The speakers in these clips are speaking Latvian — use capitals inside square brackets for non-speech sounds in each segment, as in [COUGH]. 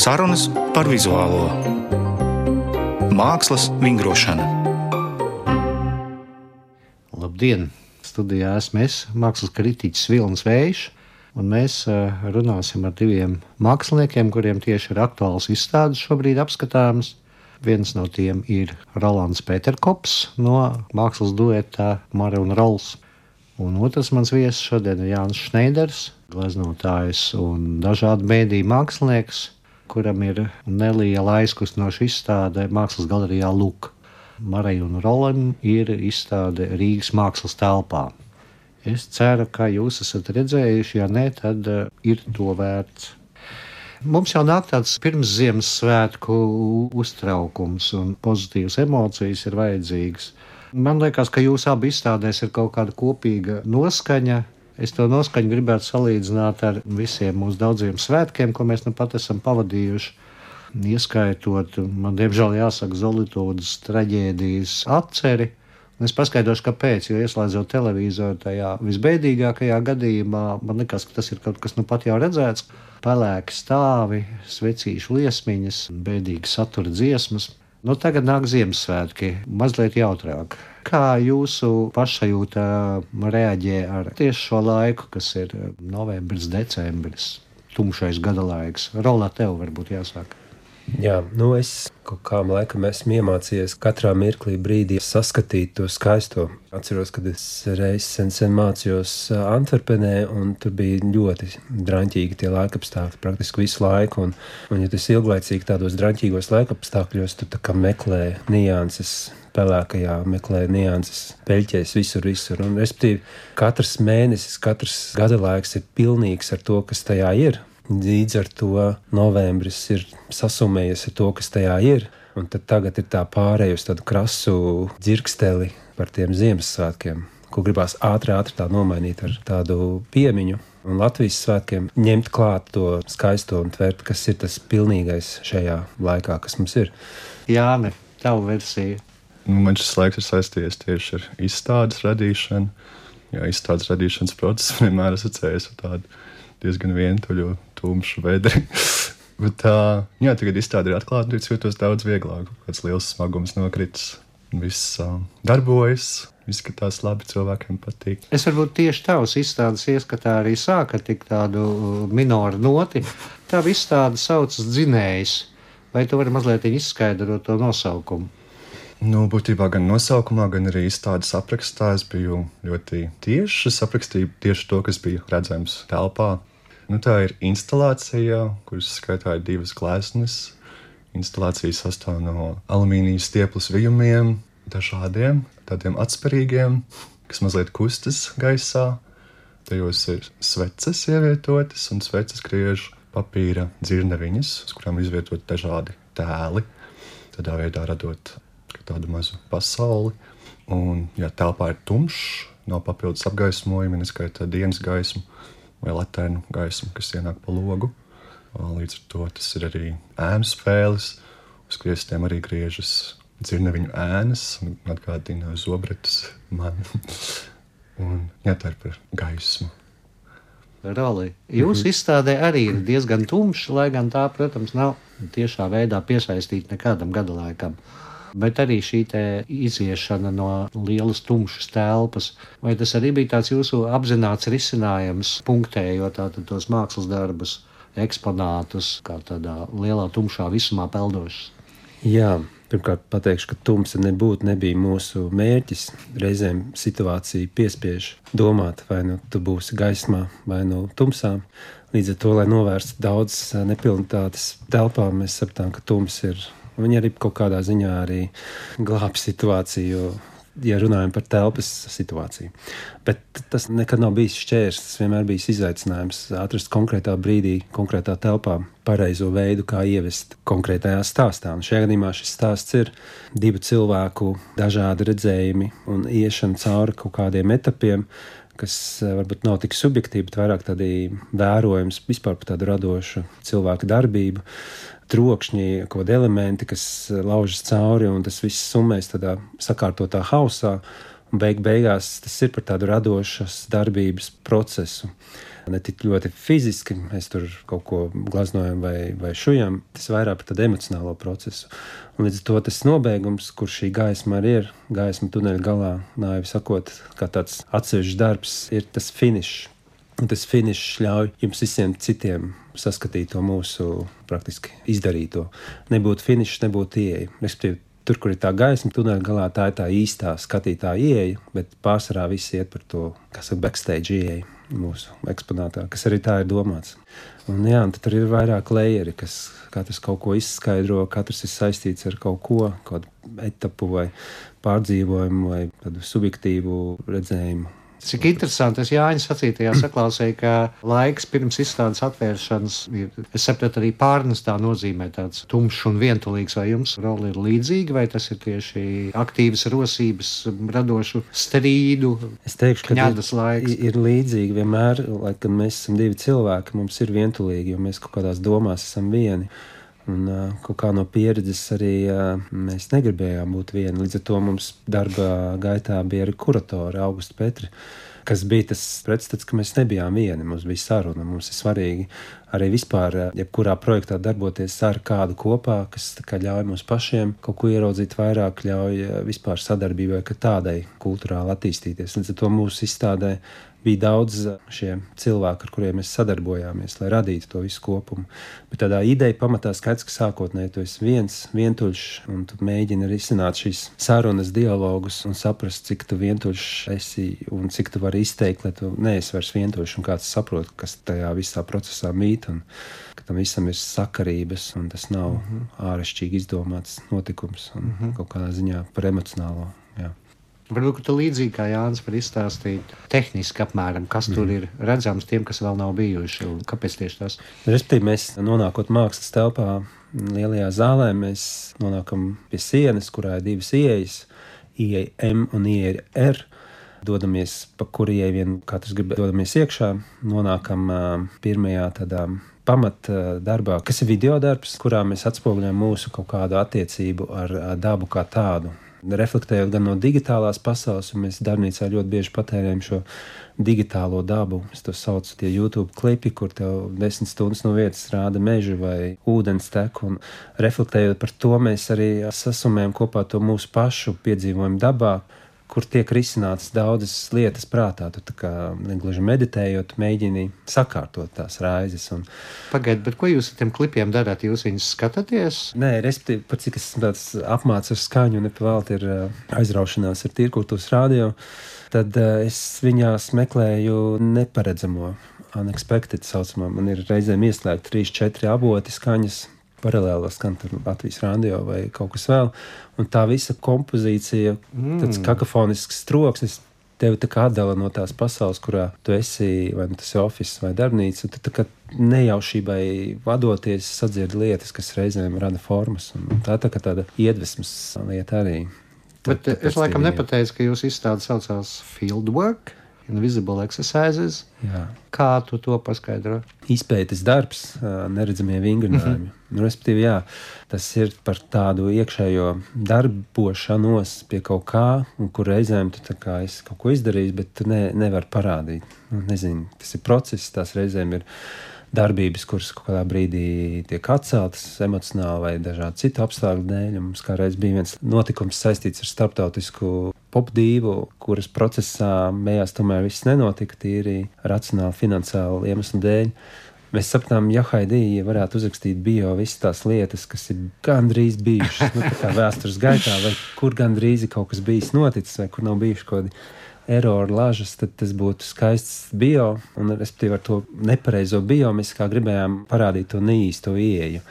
Sarunas par vizuālo mākslas vingrošanu. Labdien! Studijā esmu es, mākslas kritiķis Vilnis Vējš, un mēs runāsim ar diviem māksliniekiem, kuriem tieši ir aktuāls izstādes šobrīd apskatāmas. Viens no tiem ir Rolands Peterkops no mākslas duetā Mara un Rols. Un otrs mans viesis šodien ir Jānis Šneiders, gleznotājs un dažādu mēdīju mākslinieks, kuram ir neliela aizkustinoša izstāde Mākslas galerijā Luka. Marai un Rolam ir izstāde Rīgas mākslas telpā. Es ceru, ka jūs esat redzējuši, ja nē, tad eh, ir to vērts. Mums jau nāk tāds pirms Ziemassvētku uztraukums un pozitīvas emocijas ir vajadzīgas. Man liekas, ka jūsu abi izstādēs ir kaut kāda kopīga noskaņa, Es to noskaņu gribētu salīdzināt ar visiem mūsu daudziem svētkiem, ko mēs nu pat esam pavadījuši. Ieskaitot, man diemžēl jāsaka, Zolītūdas traģēdijas atceri. Es paskaidrošu, kāpēc. Jo ieslēdzot televizoru tajā visbēdīgākajā gadījumā, man liekas, ka tas ir kaut kas nu pat jau redzēts. Pelēki stāvi, svecīšu liesmiņas, bēdīgi satura dziesmas. Nu, tagad nāk Ziemassvētki, mazliet jautrāk. Kā jūsu pašsajūta reaģē ar tieši šo laiku, kas ir novembris, decembris, tumšais gada laiks? Rolā tev varbūt jāsāk. Jā, nu es kaut kā laikam esmu iemācījies katrā mirklī, brīdī saskatīt to skaisto. Atceros, kad es reiz sen, sen mācījos Antverpenē, un tur bija ļoti drāmīgi tie laikapstākļi praktiski visu laiku. Un, un ja tas ilglaicīgi tādos drāmīgos laikapstākļos, tu meklē nianses. Pelēkajā meklē nianses, peļķēs visur, visur. Un, respektīvi, katrs mēnesis, katrs gada laiks ir pilnīgs ar to, kas tajā ir. Līdz ar to novembris ir sasumējies ar to, kas tajā ir. Un tad tagad ir tā pārējai uz tādu krasu dzirksteli par tiem Ziemassvētkiem, ko gribās ātri, ātri tā nomainīt ar tādu piemiņu. Un Latvijas svētkiem ņemt klāt to skaisto un tvert, kas ir tas pilnīgais šajā laikā, kas mums ir. Jā, ne, tavu versiju. Nu, man šis laiks ir saistījies tieši ar izstādes radīšanu. Jā, izstādes radīšanas process [LAUGHS] vienmēr asociējas ar tādu diezgan vientuļu, tumšu vedri. [LAUGHS] Bet, uh, jā, tagad izstāde ir atklāta, un es jūtos daudz vieglāk. Kāds liels smagums nokritis, viss uh, darbojas. Izskatās labi, cilvēkiem patīk. Es varbūt tieši tavas izstādes ieskatā arī sāka tik tādu minoru noti. Tā izstāde saucas dzinējs. Vai tu vari mazliet izskaidrot to nosaukumu? Nu, būtībā gan nosaukumā, gan arī izstādes aprakstā es biju ļoti tieši. Es aprakstīju tieši to, kas bija redzams telpā. Nu, tā ir instalācija, kuras skaitā ir divas gleznas. Instalācija sastāv no alumīnijas stieples vijumiem, dažādiem, tādiem atspērīgiem, kas mazliet kustas gaisā. Tajos ir sveces ievietotas, un sveces griež papīra dzirneviņas, uz kurām izvietot dažādi tēli. Tādā veidā radot tādu mazu pasauli. Un, ja telpā ir tumšs, nav papildus apgaismojuma, neskaita dienas gaismu, vai latēnu gaismu, kas ienāk pa logu. Līdz ar to tas ir arī ēnu spēles. Uz kriestiem arī griežas dzirneviņu ēnas un atgādina zobretus man. [LAUGHS] un jā, tā ir par gaismu. Roli. Jūsu mm -hmm. izstādē arī ir diezgan tumša, lai gan tā, protams, nav tiešā veidā piesaistīta nekādam gada laikam bet arī šī iziešana no lielas tumšas telpas. Vai tas arī bija tāds jūsu apzināts risinājums, punktējot tos mākslas darbus, eksponātus, kā tādā lielā tumšā visumā peldošs? Jā, Pirmkārt, pateikšu, ka tumsa nebūtu nebija mūsu mērķis. Reizēm situācija piespiež domāt, vai nu tu būsi gaismā, vai nu tumsā. Līdz ar to, lai novērstu daudzas nepilnības telpā, mēs sapratām, ka tums ir Viņi arī kaut kādā ziņā arī glāb situāciju. Ja runājam par telpas situāciju. Bet tas nekad nav bijis šķērslis. Tas vienmēr bijis izaicinājums atrast konkrētā brīdī, konkrētā telpā pareizo veidu, kā ievest konkrētajā stāstā. Un šajā gadījumā šis stāsts ir divu cilvēku dažādi redzējumi un iešana cauri kaut kādiem etapiem, kas eh, varbūt nav tik subjektīvi, bet vairāk tādi vērojams vispār par tādu radošu cilvēku darbību trokšņi, kaut kādi elementi, kas eh, laužas cauri, un tas viss summēs tādā sakārtotā hausā. Beig beigās tas ir par tādu radošas darbības procesu. Ne tik ļoti fiziski, mēs tur kaut ko glaznojam vai, vai šujam, tas vairāk par tādu emocionālo procesu. Un līdz ar to tas nobeigums, kur šī gaisma arī ir, gaisma tuneļa galā, nāvi sakot, kā tāds atsevišķs darbs, ir tas finišs. Un tas finišs ļauj jums visiem citiem saskatīt to mūsu praktiski izdarīto. Nebūtu finišs, nebūtu ieeja. Respektīvi, tur, kur ir tā gaisma, tuneļa galā, tā ir tā īstā skatītāja ieeja, bet pārsvarā viss iet par to, kas ir backstage ieeja mūsu eksponātā, kas arī tā ir domāts. Un, jā, un tur ir vairāk layeri, kas katrs kaut ko izskaidro, katrs ir saistīts ar kaut ko, kādu etapu vai pārdzīvojumu vai subjektīvu redzējumu. Cik interesanti, es Jāņa sacītajā saklausīju, ka laiks pirms izstādes atvēršanas ir, es saprotu, arī pārnestā nozīmē tāds tumšs un vientulīgs. Vai jums roli ir līdzīga, vai tas ir tieši aktīvas rosības, radošu strīdu? Es teikšu, ka laiks. ir, ir līdzīgi vienmēr, lai gan mēs esam divi cilvēki, mums ir vientulīgi, jo mēs kaut kādās domās esam vieni. Un, kaut kā no pieredzes arī mēs negribējām būt vieni. Līdz ar to mums darba gaitā bija arī kuratori, Augusts Petri, kas bija tas pretstats, ka mēs nebijām vieni. Mums bija saruna, mums ir svarīgi arī vispār, jebkurā projektā darboties ar kādu kopā, kas kā, ļauj mums pašiem kaut ko ieraudzīt vairāk, ļauj vispār sadarbībai, ka tādai kultūrāli attīstīties. Līdz ar to mūsu izstādē bija daudz eh, šie cilvēki, ar kuriem mēs sadarbojāmies, lai radītu to visu kopumu. Bet tādā ideja pamatā skaidrs, ka sākotnēji tu esi viens, vientuļš, un tu mēģini risināt šīs sarunas, dialogus un saprast, cik tu vientuļš esi un cik tu vari izteikt, lai tu neesi vairs vientuļš un kāds saprot, kas tajā visā procesā mīt. Un, ka tam visam ir sakarības, un tas nav mm -hmm. āršķirīgi izdomāts notikums, un mm -hmm. kaut kādā ziņā par emocionālo. Varbūt tā līdzīgi kā Jānis var izstāstīt, tehniski apmēram, kas mm. tur mhm. ir redzams tiem, kas vēl nav bijuši. Kāpēc tieši tas? Respektīvi, mēs nonākot mākslas telpā, lielajā zālē, mēs nonākam pie sienas, kurā ir divas ieejas, ieeja M un ieeja R. Dodamies pa ieeju, vien katrs grib dodamies iekšā, nonākam uh, pirmajā tādā pamatā darbā, kas ir video darbs, kurā mēs atspoguļojam mūsu kaut kādu attiecību ar dabu kā tādu reflektējot gan no digitālās pasaules, un mēs darbnīcā ļoti bieži patērējam šo digitālo dabu. Es to saucu par YouTube klipi, kur tev desmit stundas no vietas rāda mežu vai ūdens teku. Un reflektējot par to, mēs arī sasumējam kopā to mūsu pašu piedzīvojumu dabā kur tiek risinātas daudzas lietas prātā. Tu kā negluži meditējot, mēģini sakārtot tās raizes. Un... Pagaidiet, bet ko jūs ar tiem klipiem darāt? Jūs viņus skatāties? Nē, respektīvi, pat cik es esmu apmācīts ar skaņu, nepavēlti ir aizraušanās ar tīrkultūras rādio, tad es viņās meklēju neparedzamo. Unexpected saucamā. Man ir reizēm ieslēgti 3, 4 avoti skaņas, paralēli skan Latvijas radio vai kaut kas vēl. Un tā visa kompozīcija, mm. tāds kakofonisks troksnis. Tevi tā kā atdala no tās pasaules, kurā tu esi, vai nu tas ir oficiāls vai darbnīca. Tā kā nejaušībai vadoties, sadzird lietas, kas reizēm rada formas. Tā ir tā tāda iedvesmas lieta arī. Tā, Bet es laikam nepateicu, ka jūs izstāde saucās Fieldwork. Invisible exercises. Jā. Kā tu to paskaidro? Izpētes darbs, neredzamie vingrinājumi. Mm -hmm. Respektīvi, jā, tas ir par tādu iekšējo darbošanos pie kaut kā, kur reizēm tu kā esi kaut ko izdarījis, bet tu ne, nevari parādīt. Nu, nezinu, tas ir process, tās reizēm ir darbības, kuras kaut kādā brīdī tiek atceltas emocionāli vai dažādu citu apstākļu dēļ. Mums kādreiz bija viens notikums saistīts ar starptautisku popdīvu, kuras procesā mējās tomēr viss nenotika tīri racionāli, finansiāli iemeslu dēļ. Mēs sapratām, ja Haidija varētu uzrakstīt bio visas tās lietas, kas ir gandrīz bijušas, nu, vēstures gaitā, vai kur gandrīz ir kaut kas bijis noticis, vai kur nav bijuši kaut kādi erori, lažas, tad tas būtu skaists bio, un respektīvi ar to nepareizo bio mēs kā gribējām parādīt to neīsto ieeju.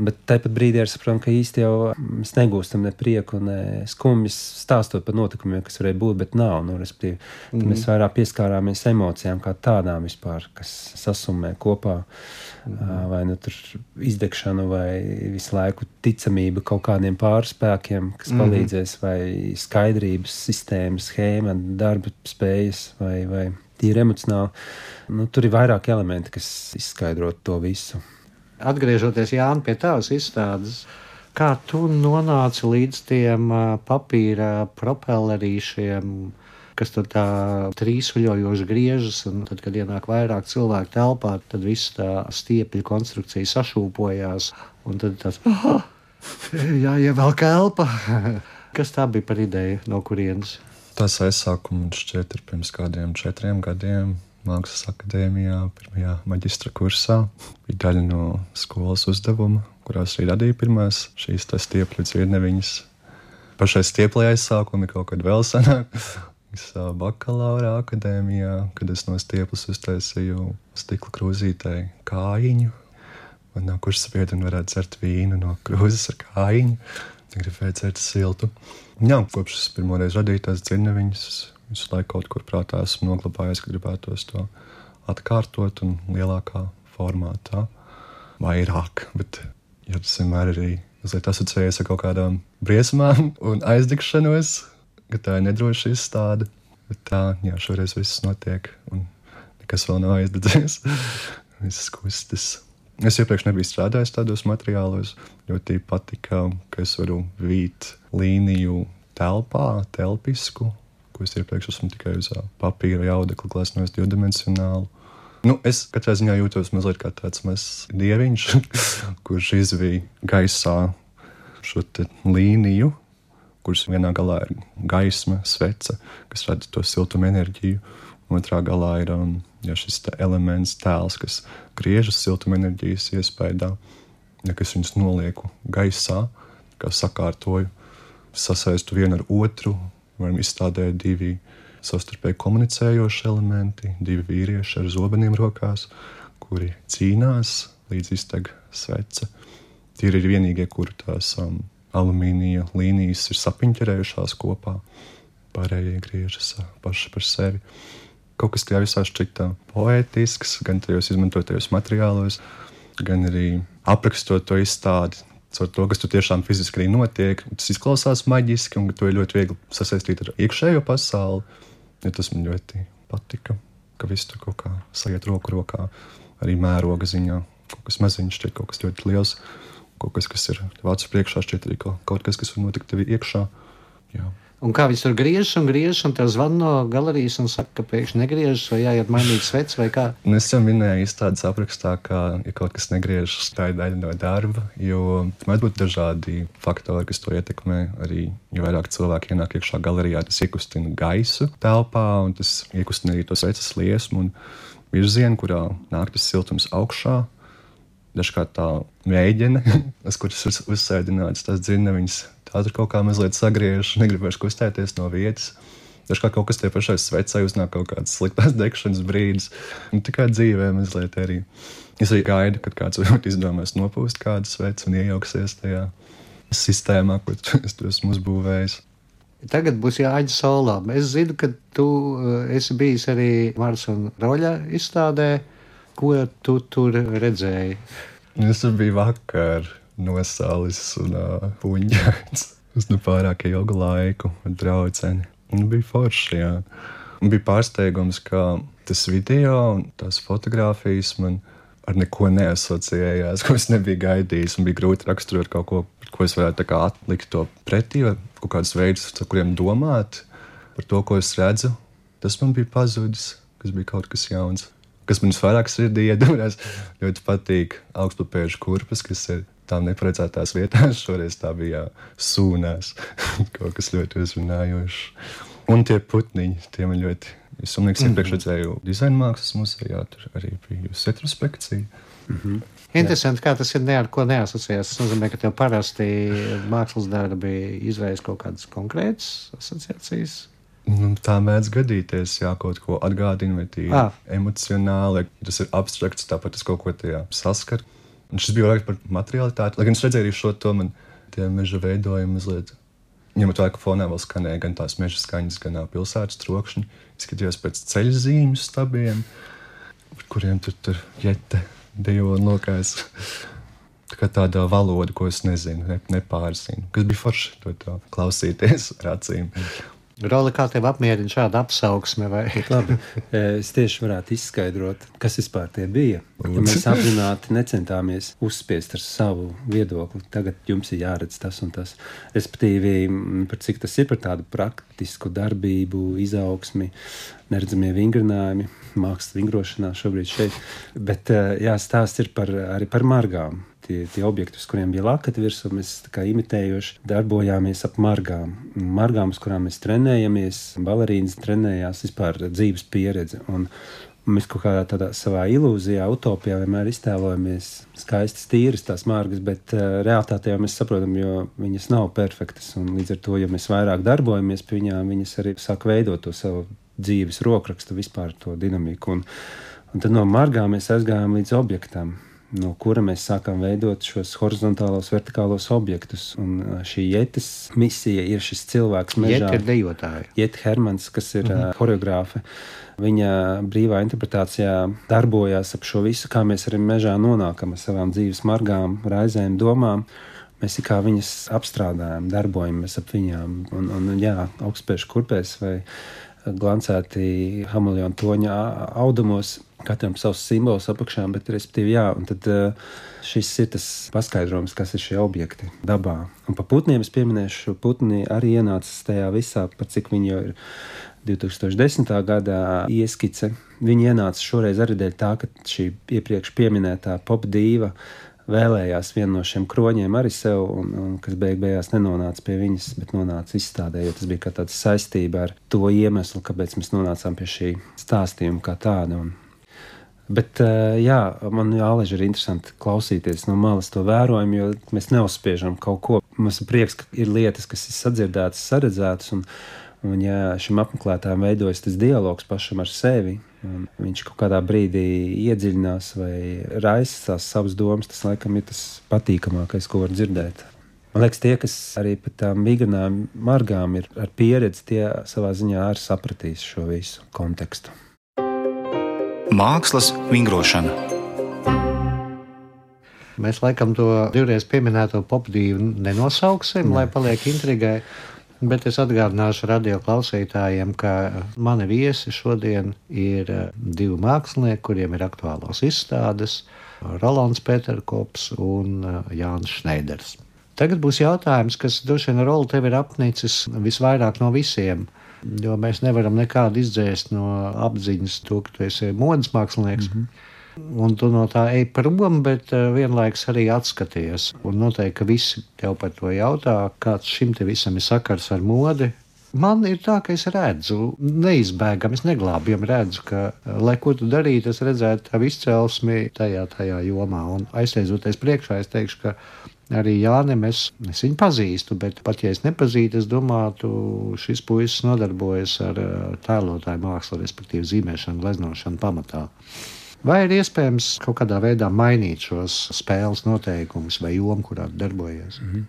Bet tāpat brīdī arī saprotam, ka īsti jau mēs negūstam ne prieku, ne skumjas stāstot par notikumiem, kas varēja būt, bet nav. Nu, mm -hmm. Mēs vairāk pieskārāmies emocijām kā tādām vispār, kas sasumē kopā. Mm -hmm. Vai nu tur izdegšanu, vai visu laiku ticamība kaut kādiem pārspēkiem, kas mm -hmm. palīdzēs, vai skaidrības sistēmas, schēma, darba spējas vai, vai tīri emocionāli. Nu, tur ir vairāk elementi, kas izskaidro to visu atgriežoties Jānis pie tavas izstādes, Kā tu nonāci līdz tiem papīra propellerīšiem? kas tur tā trīsvaļojoši griežas, un tad, kad ienāk vairāk cilvēku telpā, tad viss tā stiepļu konstrukcija sašūpojās, un tad tas [LAUGHS] jāievelk elpa. [LAUGHS] Kas tā bija par ideju, no kurienes? Tas aizsākums šķiet ir pirms kādiem četriem gadiem. Mākslas akadēmijā, pirmajā maģistra kursā. Bija daļa no skolas uzdevuma, kurās arī radīja pirmās šīs stiepļu dziedneviņas. Pašai stieplē aizsākumi kaut kad vēl senāk. [LAUGHS] Bakalaura akadēmijā, kad es no stieples uztaisīju stikla krūzītei kājiņu. Man no kuras spiediena varētu dzert vīnu no krūzes ar kājiņu. Gribēju dzert siltu. Jā, kopš es pirmoreiz radīju tās dziļiņas, visu laiku kaut kur prātā esmu noglabājies, ka gribētos to atkārtot un lielākā formātā. Vairāk, bet ja tas vienmēr arī mazliet asociējas ar kaut kādām briesmām un aizdegšanos ka tā ir nedroša izstāde. Bet tā, jā, šoreiz viss notiek, un nekas vēl nav aizdedzies. [LAUGHS] Visas kustas. Es iepriekš nebiju strādājis tādos materiālos. Ļoti patika, ka es varu vīt līniju telpā, telpisku, ko es iepriekš esmu tikai uz papīra jaudekli gleznojis divdimensionāli. Nu, es katrā ziņā jūtos mazliet kā tāds mazs dieviņš, [LAUGHS] kurš izvīja gaisā šo līniju, kuras vienā galā ir gaisma, svece, kas rada to siltumu enerģiju. Otrā galā ir um, ja šis elements, tēls, kas griežas siltuma enerģijas iespējā, ja kas viņus nolieku gaisā, kā sakārtoju, sasaistu vienu ar otru. Varam izstādēt divi savstarpēji komunicējoši elementi, divi vīrieši ar zobeniem rokās, kuri cīnās līdz izteg svece. Tie ir vienīgie, kuri tās um, alumīnija līnijas ir sapiņķerējušās kopā, pārējie griežas paši par sevi. Kaut kas tajā visā šķita poētisks, gan tajos izmantotajos materiālos, gan arī aprakstot to izstādi. Caur to, kas tur tiešām fiziski arī notiek, tas izklausās maģiski, un to ir ļoti viegli sasaistīt ar iekšējo pasauli. Ja tas man ļoti patika, ka viss tur kaut kā sajiet roku rokā, arī mēroga ziņā. Kaut kas maziņš, šķiet kaut kas ļoti liels kaut kas, kas ir vācu priekšā, šķiet arī kaut kas, kas var notikt tev iekšā. Jā. Un kā viņš tur griežas un griežas, un te zvana no galerijas un saka, ka pēkšņi negriežas, vai jāiet mainīt sveci, vai kā? Un es jau minēju izstādes aprakstā, ka, ja kaut kas negriežas, tā ir daļa no darba, jo mēdz būt dažādi faktori, kas to ietekmē. Arī, jo vairāk cilvēki ienāk iekšā galerijā, tas iekustina gaisu telpā, un tas iekustina arī to sveces liesmu un virzienu, kurā nāk tas siltums augšā dažkārt tā mēģina, [LAUGHS] uz kuras uz, uzsēdināts tās dzirnaviņas. Tā tur kaut kā mazliet sagriež, negrib vairs kustēties no vietas. Dažkārt kaut kas tie pašai svecai uznāk kaut kāds sliktās [LAUGHS] degšanas brīdis. Un tikai dzīvē mazliet arī. Es arī gaidu, kad kāds varbūt izdomās nopūst kādu sveci un iejauksies tajā sistēmā, ko es tur esmu uzbūvējis. Tagad būs jāaģis solā. Es zinu, ka tu eh, esi bijis arī Mars un Roļa izstādē. Ko tu tur redzēji? Es biju vakar nosālis un uh, puņķis. Es nu pārāk ilgu laiku ar draugu. Bija forši. Jā. Un bija pārsteigums, ka tas video un tās fotogrāfijas man ar neko neasociējās, [LAUGHS] ko es nebiju gaidījis. Man bija grūti raksturot kaut ko, ko es varētu atlikt to pretī, vai kaut kādus veidus, ar kuriem domāt par to, ko es redzu. Tas man bija pazudis, kas bija kaut kas jauns kas man vairāk sirdī iedūrās. Ļoti patīk augstupēžu kurpes, kas ir tām neparedzētās vietās. [LAUGHS] Šoreiz tā bija sūnās, [LAUGHS] kaut kas ļoti uzrunājošs. Un tie putniņi, tie man ļoti. Es domāju, ka iepriekš redzēju dizaina mākslas muzejā, tur arī bija retrospekcija. Mm -hmm. Interesanti, kā tas ir ne ar ko neasociēts. Tas nozīmē, ka tev parasti mākslas darbi izraisa kaut kādas konkrētas asociācijas. Nu, tā mēdz gadīties, ja kaut ko atgādina, vai tīri ah. emocionāli. Tas ir abstrakts, tāpat es kaut ko tajā saskaru. Un šis bija vairāk par materiālitāti. Lai gan es redzēju arī šo to man tie meža veidojumi mazliet. Ņemot vērā, ka fonā vēl skanēja gan tās meža skaņas, gan pilsētas trokšņi. Izskatījos pēc ceļu zīmju stabiem, par kuriem tur tur jete dejo un lokājas. Tā tāda valoda, ko es nezinu, ne, nepārzinu. Kas bija forši to, to klausīties ar acīm. Roli, kā tev apmierina šāda apsauksme? Vai? Labi, es tieši varētu izskaidrot, kas vispār tie bija. Ja mēs apzināti necentāmies uzspiest ar savu viedokli. Tagad jums ir jāredz tas un tas. Respektīvi, par cik tas ir par tādu praktisku darbību, izaugsmi, neredzamie vingrinājumi, mākslas vingrošanā šobrīd šeit. Bet jā, stāsts ir par, arī par margām tie, tie objekti, uz kuriem bija lakati virsū, mēs imitējoši darbojāmies ap margām. Margām, uz kurām mēs trenējamies, balerīnas trenējās, vispār dzīves pieredze. Un, Mēs kaut kādā tādā savā ilūzijā, utopijā vienmēr iztēlojamies skaistas, tīras tās margas, bet uh, realitātē jau mēs saprotam, jo viņas nav perfektas. Līdz ar to, ja mēs vairāk darbojamies pie viņām, viņas arī sāk veidot to savu dzīves rokrakstu, vispār to dinamiku. Un, un tad no margām mēs aizgājām līdz objektam no kura mēs sākām veidot šos horizontālos, vertikālos objektus. Un šī jētas misija ir šis cilvēks, Jēta ir dejotāja. Jēta Hermans, kas ir uh -huh. choreogrāfe. Viņa brīvā interpretācijā darbojās ap šo visu, kā mēs arī mežā nonākam ar savām dzīves margām, raizēm, domām. Mēs kā viņas apstrādājam, darbojamies ap viņām. Un, un, jā, augstspēju kurpēs vai glancēti hamuljonu toņa audumos Katram savs simbols apakšā, bet, respektīvi, jā, un tad eh, šis ir tas paskaidrojums, kas ir šie objekti dabā. Un par putniem es pieminēšu, putni arī ienāca tajā visā, par cik viņi jau ir 2010. gadā ieskice. Viņi ienāca šoreiz arī dēļ tā, ka šī iepriekš pieminētā popdīva vēlējās vienu no šiem kroņiem arī sev, un, un kas beig beigās nenonāca pie viņas, bet nonāca izstādē, jo tas bija kā tāds saistība ar to iemeslu, kāpēc mēs nonācām pie šī stāstījuma kā tāda. Un, Bet, eh, jā, man jālež ir interesanti klausīties no malas to vērojumu, jo mēs neuzspiežam kaut ko. Mums ir prieks, ka ir lietas, kas ir sadzirdētas, saredzētas, un, un ja šim apmeklētājam veidojas tas dialogs pašam ar sevi, un viņš kaut kādā brīdī iedziļinās vai raisa tās savas domas, tas laikam ir tas patīkamākais, ko var dzirdēt. Man liekas, tie, kas arī par tām migranām margām ir ar pieredzi, tie savā ziņā arī sapratīs šo visu kontekstu. Mākslas vingrošana. Mēs laikam to divreiz pieminēto popdīvu nenosauksim, ne. lai paliek intrigai. Bet es atgādināšu radio klausītājiem, ka mani viesi šodien ir eh, divi mākslinieki, kuriem ir aktuālās izstādes - Rolands Peterkops un eh, Jānis Šneiders. Tagad būs jautājums, kas droši vien Rola tev ir apnicis visvairāk no visiem. Jo mēs nevaram nekādu izdzēst no apziņas, to, ka tu esi modes mākslinieks. Mm -hmm. Un tu no tā ej prom, bet uh, vienlaikus arī atskaties. Un noteikti, ka visi tev par to jautā, kāds šim te visam ir sakars ar modi. Man ir tā, ka es redzu, neizbēgami, es neglābjami redzu, ka, lai ko tu darītu, es redzētu tavu izcelsmi tajā, tajā jomā. Un aizsēžoties priekšā, es teikšu, ka arī Jānim es, es viņu pazīstu, bet pat ja es nepazīstu, es domātu, šis puisis nodarbojas ar eh, tēlotāju mākslu, respektīvi zīmēšanu, gleznošanu pamatā. Vai ir iespējams kaut kādā veidā mainīt šos spēles noteikumus vai jomu, kurā darbojies? Mm -hmm.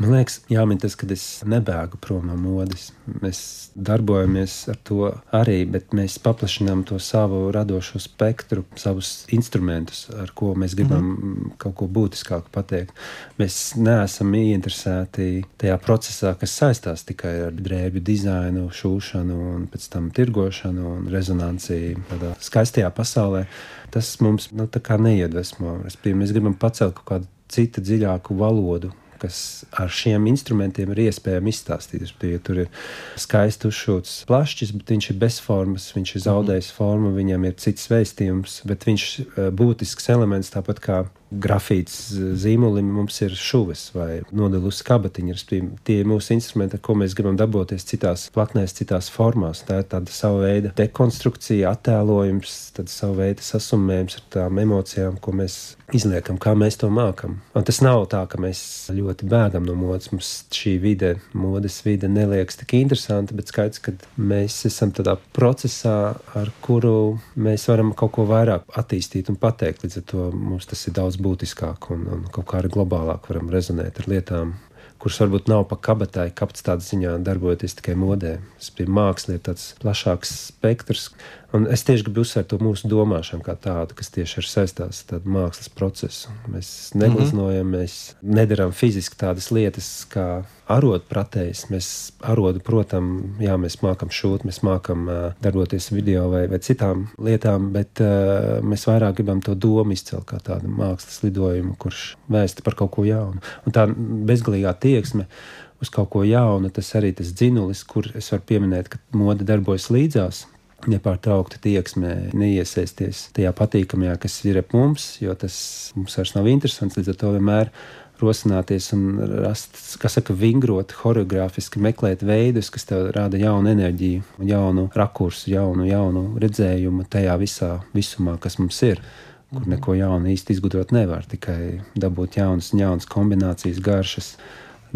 Man liekas, jāmin tas, ka es nebēgu prom no modes. Mēs darbojamies ar to arī, bet mēs paplašinām to savu radošo spektru, savus instrumentus, ar ko mēs gribam mm -hmm. kaut ko būtiskāku pateikt. Mēs neesam ieinteresēti tajā procesā, kas saistās tikai ar drēbju dizainu, šūšanu, un pēc tam tirgošanu un rezonanci tādā skaistajā pasaulē. Tas mums nu, neiedvesmo. Mēs gribam pacelt kaut kādu citu dziļāku valodu, kas ar šiem instrumentiem ir iespējams izstāstīt. Ja tur ir skaisti uzšūts plašs, bet viņš ir bez formas, viņš ir zaudējis formu, viņam ir cits vēstījums, bet viņš ir eh, būtisks elements, tāpat kā grafīts zīmolim mums ir šuvis vai nodelusi kabatiņa. Tie ir mūsu instrumenti, ko mēs gribam darboties citās platnēs, citās formās. Tā ir tāda sava veida dekonstrukcija, attēlojums, tad sava veida sasummējums ar tām emocijām, ko mēs izliekam, kā mēs to mākam. Un tas nav tā, ka mēs ļoti bēgam no modes. Mums šī vide, modes vide neliekas tik interesanta, bet skaidrs, ka mēs esam tādā procesā, ar kuru mēs varam kaut ko vairāk attīstīt un pateikt. Līdz ar to mums tas ir daudz būtiskāk un, un kaut kā arī globālāk varam rezonēt ar lietām, kuras varbūt nav pa kabatai, kapacitātes ziņā darbojoties tikai modē. Tas bija māksla, ir tāds plašāks spektrs. Un es tieši gribu uzsvērt to mūsu domāšanu kā tādu, kas tieši ir saistās ar mākslas procesu. Mēs neglaznojam, mm -hmm. mēs nedarām fiziski tādas lietas kā arodpratējs. Mēs arodu, protams, jā, mēs mākam šūt, mēs mākam uh, darboties video vai, vai citām lietām, bet uh, mēs vairāk gribam to domu izcelt kā tādu mākslas lidojumu, kurš vēsta par kaut ko jaunu. Un tā bezgalīgā tieksme uz kaut ko jaunu, tas arī tas dzinulis, kur es varu pieminēt, ka mode darbojas līdzās nepārtraukti tieksmē, neiesaisties tajā patīkamajā, kas ir ap mums, jo tas mums vairs nav interesants. Līdz ar to vienmēr rosināties un rast, kas saka, vingrot, choreogrāfiski meklēt veidus, kas tev rada jaunu enerģiju, jaunu rakursu, jaunu, jaunu redzējumu tajā visā visumā, kas mums ir. Kur neko jaunu īsti izgudrot nevar, tikai dabūt jaunas, jaunas kombinācijas, garšas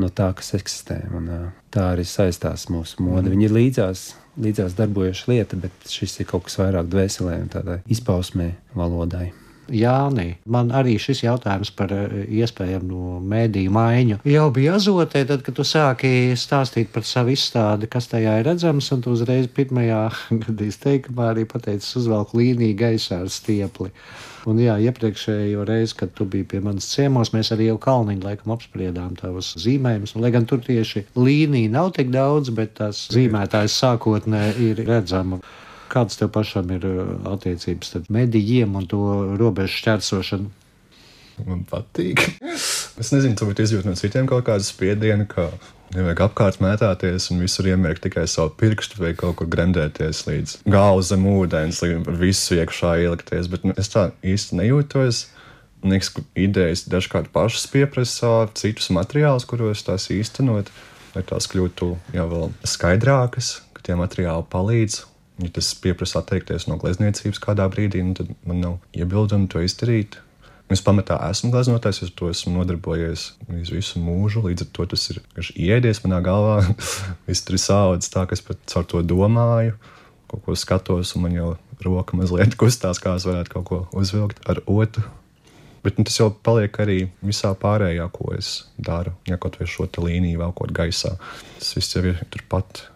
no tā, kas eksistē. Un, tā arī saistās mūsu mode. Mm. Viņi ir līdzās līdzās darbojoša lieta, bet šis ir kaut kas vairāk dvēselē un tādai izpausmē valodai. Jāni, man arī šis jautājums par eh, iespējamu mēdīju maiņu jau bija azotē, tad, kad tu sāki stāstīt par savu izstādi, kas tajā ir redzams, un tu uzreiz pirmajā [LAUGHS] gadījumā teikumā arī pateicis uzvelk līniju gaisā ar stiepli. Un jā, iepriekšējo reizi, kad tu biji pie manas ciemos, mēs arī jau Kalniņu laikam apspriedām tavus zīmējumus. Lai gan tur tieši līnija nav tik daudz, bet tās zīmētājs sākotnē ir redzama. Kādas tev pašam ir uh, attiecības ar medijiem un to robežu šķērsošanu? Man patīk. Es nezinu, varbūt izjūt no citiem kaut kādu spiedienu, ka Nevajag apkārt mētāties un visur iemērkt tikai savu pirkstu vai kaut kur gremdēties līdz galva zem ūdens, līdz visu iekšā ielikties. Bet nu, es tā īsti nejūtos. Man liekas, ka idejas dažkārt pašas pieprasa citus materiālus, kuros tās īstenot, lai tās kļūtu jau vēl skaidrākas, ka tie materiāli palīdz. Ja tas prasa atteikties no glezniecības kādā brīdī, nu, tad man nav iebildumu to izdarīt. Es pamatā esmu glaznotājs, es to esmu nodarbojies visu mūžu. Līdz ar to tas ir iedies manā galvā. [LAUGHS] Viss tur ir saudzis tā, ka es pat caur to domāju, kaut ko skatos, un man jau roka mazliet [LAUGHS] kustās, kā es varētu kaut ko uzvilkt ar otru. Bet nu, tas jau paliek arī visā pārējā, ko es daru. Ja kaut vai šo līniju vēl kaut gaisā, tas viss jau ir turpat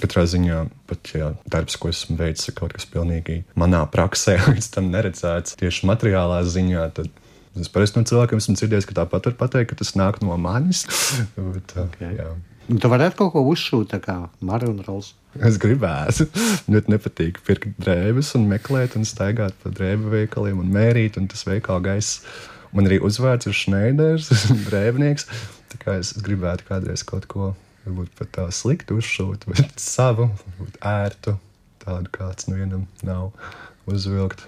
Katrā ziņā pat ja darbs, ko esmu veicis, ir kaut kas pilnīgi manā praksē, [LAUGHS] līdz tam neredzēts tieši materiālā ziņā. Tad es parasti no cilvēkiem esmu dzirdējis, ka tāpat var pateikt, ka tas nāk no manis. [LAUGHS] Bet, okay. Jā. Nu, tu varētu kaut ko uzšūt, kā Marina Rols. Es gribētu. [LAUGHS] Ļoti nepatīk pirkt drēbes un meklēt, un staigāt pa drēbu veikaliem un mērīt, un tas veikala gaiss. Man arī uzvārds ir Šneiders, drēbnieks. Tā kā es, es gribētu kādreiz kaut ko varbūt pat tā slikti uzšūt, bet [LAUGHS] savu, varbūt ērtu, tādu kāds nu vienam nav uzvilkt.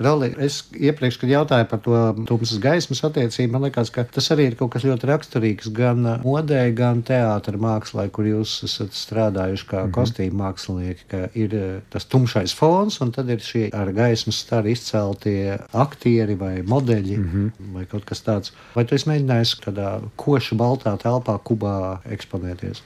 Roli, es iepriekš, kad jautāju par to tumsas gaismas attiecību, man liekas, ka tas arī ir kaut kas ļoti raksturīgs gan modē, gan teātris mākslā, kur jūs esat strādājuši kā mm -hmm. kostīmu mākslinieki. Ka ir eh, tas tumšais fons, un tad ir šie ar gaismas staru izceltie aktieri vai modeļi mm -hmm. vai kaut kas tāds. Vai tu esi mēģinājis tādā koša baltā telpā, kubā eksponēties?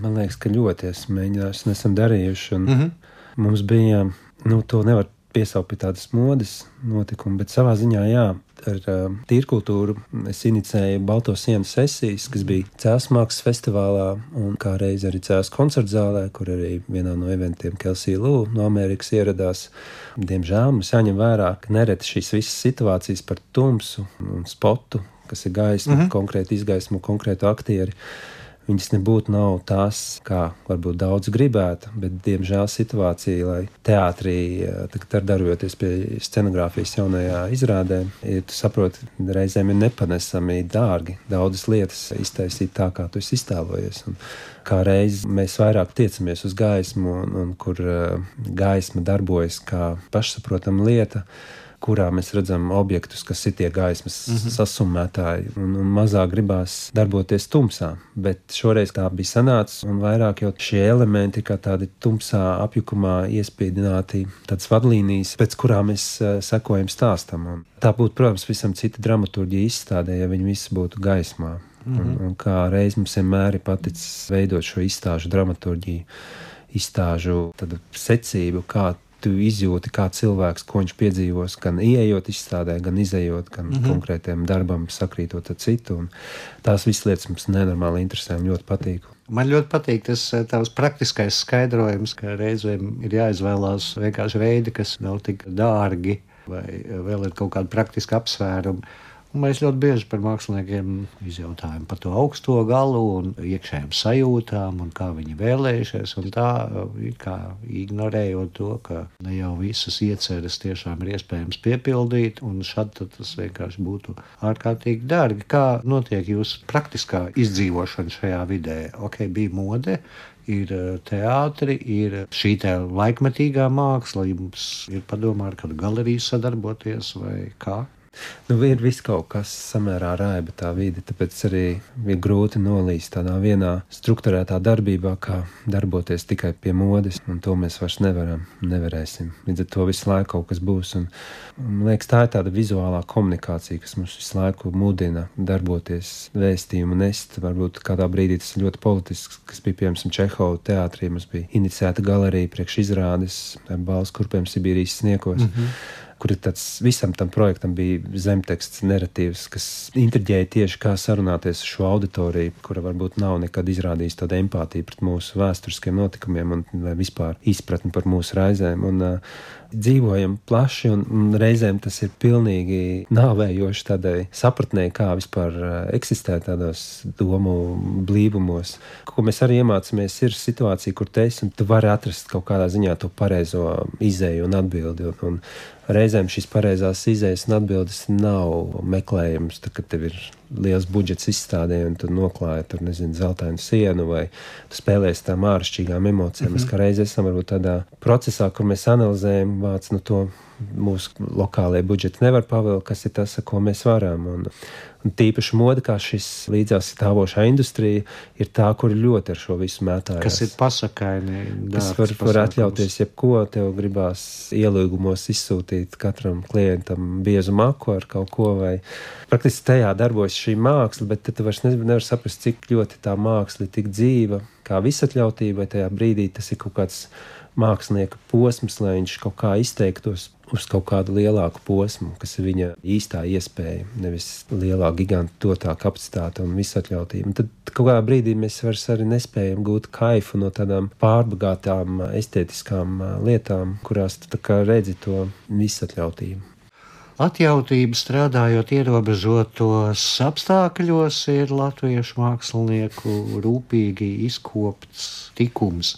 Man liekas, ka ļoti esmu mēģinājis un esam darījuši. Un mm -hmm. Mums bija, nu, to nevar piesaukt pie tādas modes notikuma, bet savā ziņā, jā, ar uh, tīrkultūru es inicēju Balto sienu sesijas, kas bija Cēlus mākslas festivālā un kā reiz arī Cēlus koncertu zālē, kur arī vienā no eventiem Kelsija Lū no Amerikas ieradās. Diemžēl mums jāņem vērā, ka nereti šīs visas situācijas par tumsu un spotu, kas ir gaisma, mm -hmm. konkrēti izgaismu, konkrētu aktieri Viņas nebūtu nav tās, kā varbūt daudz gribētu, bet, diemžēl, situācija, lai teātrī, tagad darbojoties pie scenogrāfijas jaunajā izrādē, ir, tu saproti, reizēm ir nepanesami dārgi daudzas lietas iztaisīt tā, kā tu esi iztēlojies. Un kā reiz mēs vairāk tiecamies uz gaismu, un, un kur uh, gaisma darbojas kā pašsaprotama lieta kurā mēs redzam objektus, kas ir tie gaismas mm -hmm. sasumētāji, un, un mazāk gribās darboties tumsā. Bet šoreiz tā bija sanācis, un vairāk jau šie elementi, kā tādi tumsā apjukumā iespīdināti, tādas vadlīnijas, pēc kurām mēs uh, sekojam stāstam. Un tā būtu, protams, visam cita dramaturģija izstādē, ja viņi visi būtu gaismā. Mm -hmm. un, un kā reiz mums vienmēr ir paticis veidot šo izstāžu dramaturģiju, izstāžu secību, kā tu izjūti, kā cilvēks, ko viņš piedzīvos, gan ieejot izstādē, gan izējot, gan mm -hmm. konkrētiem darbam, sakrītot ar citu. Un tās visas lietas mums nenormāli interesē un ļoti patīk. Man ļoti patīk tas eh, tavs praktiskais skaidrojums, ka reizēm ir jāizvēlās vienkārši veidi, kas nav tik dārgi, vai vēl ir kaut kāda praktiska apsvēruma. Mēs ļoti bieži par māksliniekiem izjautājam par to augsto galu un iekšējām sajūtām un kā viņi vēlējušies. Tā kā ignorējot to, ka ne jau visas ieceres tiešām ir iespējams piepildīt, un šad tas vienkārši būtu ārkārtīgi dārgi. Kā notiek jūsu praktiskā izdzīvošana šajā vidē? Ok, bija mode, ir teātris, ir šī te laikmetīgā māksla. Jums ir padomā ar kādu galeriju sadarboties vai kā? Nu, ir viss kaut kas samērā raiba tā vide, tāpēc arī ir grūti nolīst tādā vienā struktūrētā darbībā, kā darboties tikai pie modes, un to mēs vairs nevaram, nevarēsim. Līdz ar to visu laiku kaut kas būs, un, man liekas, tā ir tāda vizuālā komunikācija, kas mums visu laiku mudina darboties, vēstījumu nest. Varbūt kādā brīdī tas ir ļoti politisks, kas bija piemēram Čehova teātrī, mums bija iniciēta galerija priekš izrādes ar balss kurpēm Sibīrijas sniegos. Mm -hmm kur tāds visam tam projektam bija zemteksts, narratīvs, kas intriģēja tieši kā sarunāties ar šo auditoriju, kura varbūt nav nekad izrādījusi tādu empātiju pret mūsu vēsturiskiem notikumiem un vispār izpratni par mūsu raizēm. Un, uh, dzīvojam plaši, un, un reizēm tas ir pilnīgi nāvējoši tādai sapratnē, kā vispār eksistē tādos domu blīvumos. Ko mēs arī iemācāmies, ir situācija, kur te esi un tu vari atrast kaut kādā ziņā to pareizo izēju un atbildi. Un, un reizēm šīs pareizās izējas un atbildes nav meklējams, tad, kad tev ir liels budžets izstādē, un tu noklāji tur, nezinu, zeltainu sienu, vai tu spēlēsi tām āršķirīgām emocijām. Mm -hmm. Mēs kā reiz esam varbūt tādā procesā, kur mēs analizējam, vāc no to mūsu lokālajie budžeti nevar pavēlēt, kas ir tas, ko mēs varam. Un, Un tīpaši moda, kā šis līdzās stāvošā industrija, ir tā, kur ļoti ar šo visu mētājas. Kas ir pasakaini. Kas var, var atļauties jebko, tev gribās ielūgumos izsūtīt katram klientam biezu maku ar kaut ko, vai praktiski tajā darbojas šī māksla, bet tad tu vairs nevar saprast, cik ļoti tā māksla ir tik dzīva, kā visatļautība, vai tajā brīdī tas ir kaut kāds mākslinieka posms, lai viņš kaut kā izteiktos uz kaut kādu lielāku posmu, kas ir viņa īstā iespēja, nevis lielā giganta dotā kapacitāte un visatļautība. Un tad kaut kādā brīdī mēs vairs arī nespējam gūt kaifu no tādām pārbagātām, estētiskām lietām, kurās tu redzi to visatļautību. Atjautība strādājot ierobežotos apstākļos ir latviešu mākslinieku rūpīgi izkopts tikums.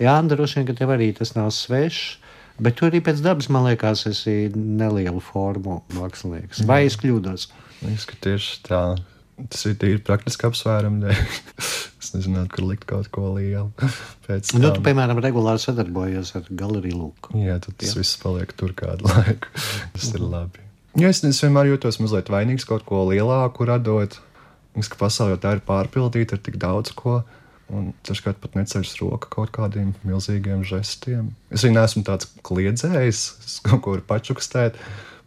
Jā, droši vien, ka tev arī tas nav svešs. Bet tu arī pēc dabas, man liekas, esi nelielu formu mākslinieks. Vai es kļūdos? Es ka tieši tā. Tas ir tīri praktiski apsvērumi. es nezinu, kur likt kaut ko lielu. [LAUGHS] Pēc tam, nu, tu, piemēram, regulāri sadarbojies ar galeriju Lūku. Jā, tad tas Jā. viss paliek tur kādu laiku. [LAUGHS] tas ir labi. Ja es, es vienmēr jūtos mazliet vainīgs kaut ko lielāku radot. Es, ka pasaulē tā ir pārpildīta ar tik daudz ko. Un dažkārt pat neceļas roka kaut kādiem milzīgiem žestiem. Es arī neesmu tāds kliedzējs, es kaut ko varu pačukstēt.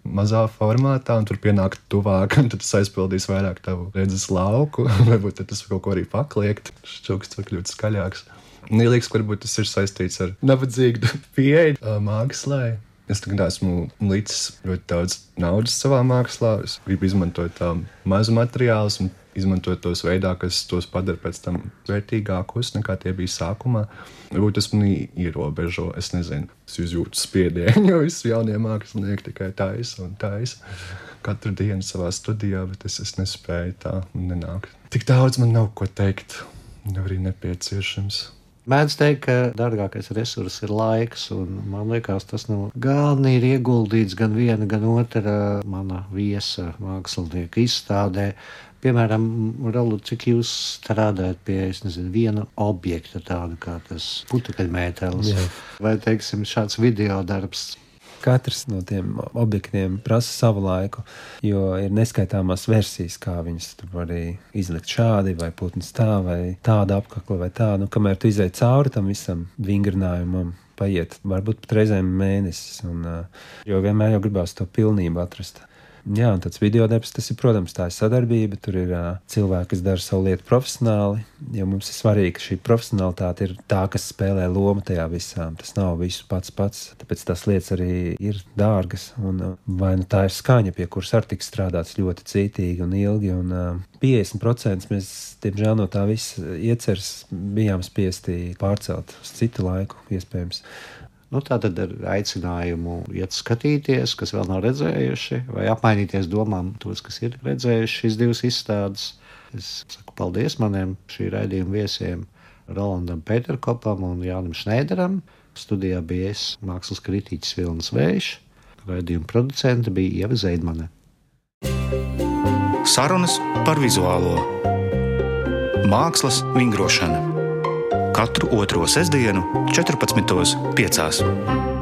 Mazā formātā, un tur pienākt tuvāk, [LAUGHS] un tas aizpildīs vairāk tavu redzes lauku. [LAUGHS] Varbūt tas kaut ko arī pakliegt. Šķūks var kļūt skaļāks. Ka varbūt tas ir saistīts ar nabadzīgu [LAUGHS] pieeju mākslai. Es tagad esmu licis ļoti daudz naudas savā mākslā. Es gribu izmantot tādu mazu materiālu un izmantot tos veidā, kas tos padara pēc tam vērtīgākus nekā tie bija sākumā. Varbūt tas man ierobežo, es nezinu, es jūtu spiedienu, [LAUGHS] jo visi jaunie mākslinieki tikai taisa un taisa katru dienu savā studijā, bet es, es nespēju tā nenākt. Tik daudz man nav ko teikt, nav arī nepieciešams. Mēdz teikt, ka dārgākais resurs ir laiks, un man liekas, tas nu galvenīgi ir ieguldīts gan viena, gan otra mana viesa mākslinieka izstādē. Piemēram, Ralu, cik jūs strādājat pie nezinu, viena objekta, tāda kā tas putekļmetēlis, vai teiksim, šāds video darbs. Katrs no tiem objektiem prasa savu laiku, jo ir neskaitāmās versijas, kā viņas var izlikt šādi, vai putns tā, vai tāda apakla, vai tā. Nu, kamēr tu izai cauri tam visam vingrinājumam, paiet varbūt pat reizēm mēnesis, un, jo vienmēr jau gribās to pilnību atrast. Jā, un tāds video darbs, tas ir, protams, tā ir sadarbība. Tur ir uh, cilvēki, kas dara savu lietu profesionāli. Jo mums ir svarīgi, ka šī profesionālitāte ir tā, kas spēlē lomu tajā visā. Tas nav visu pats pats. Tāpēc tās lietas arī ir dārgas. Un, uh, vai nu tā ir skaņa, pie kuras arī tiks strādāts ļoti cītīgi un ilgi. Un, uh, 50% mēs, diemžēl, no tā visa ieceres bijām spiesti pārcelt uz citu laiku, iespējams. Nu, tā tad ar aicinājumu iet skatīties, kas vēl nav redzējuši, vai apmainīties domām tos, kas ir redzējuši šīs divas izstādes. Es saku paldies maniem šī raidījuma viesiem, Rolandam Peterkopam un Jānam Šneideram. Studijā bija es, mākslas kritiķis Vilnis Vējš, raidījuma producente bija Ieva Zeidmane. Sarunas par vizuālo mākslas vingrošanu katru otro sestdienu, 14.5.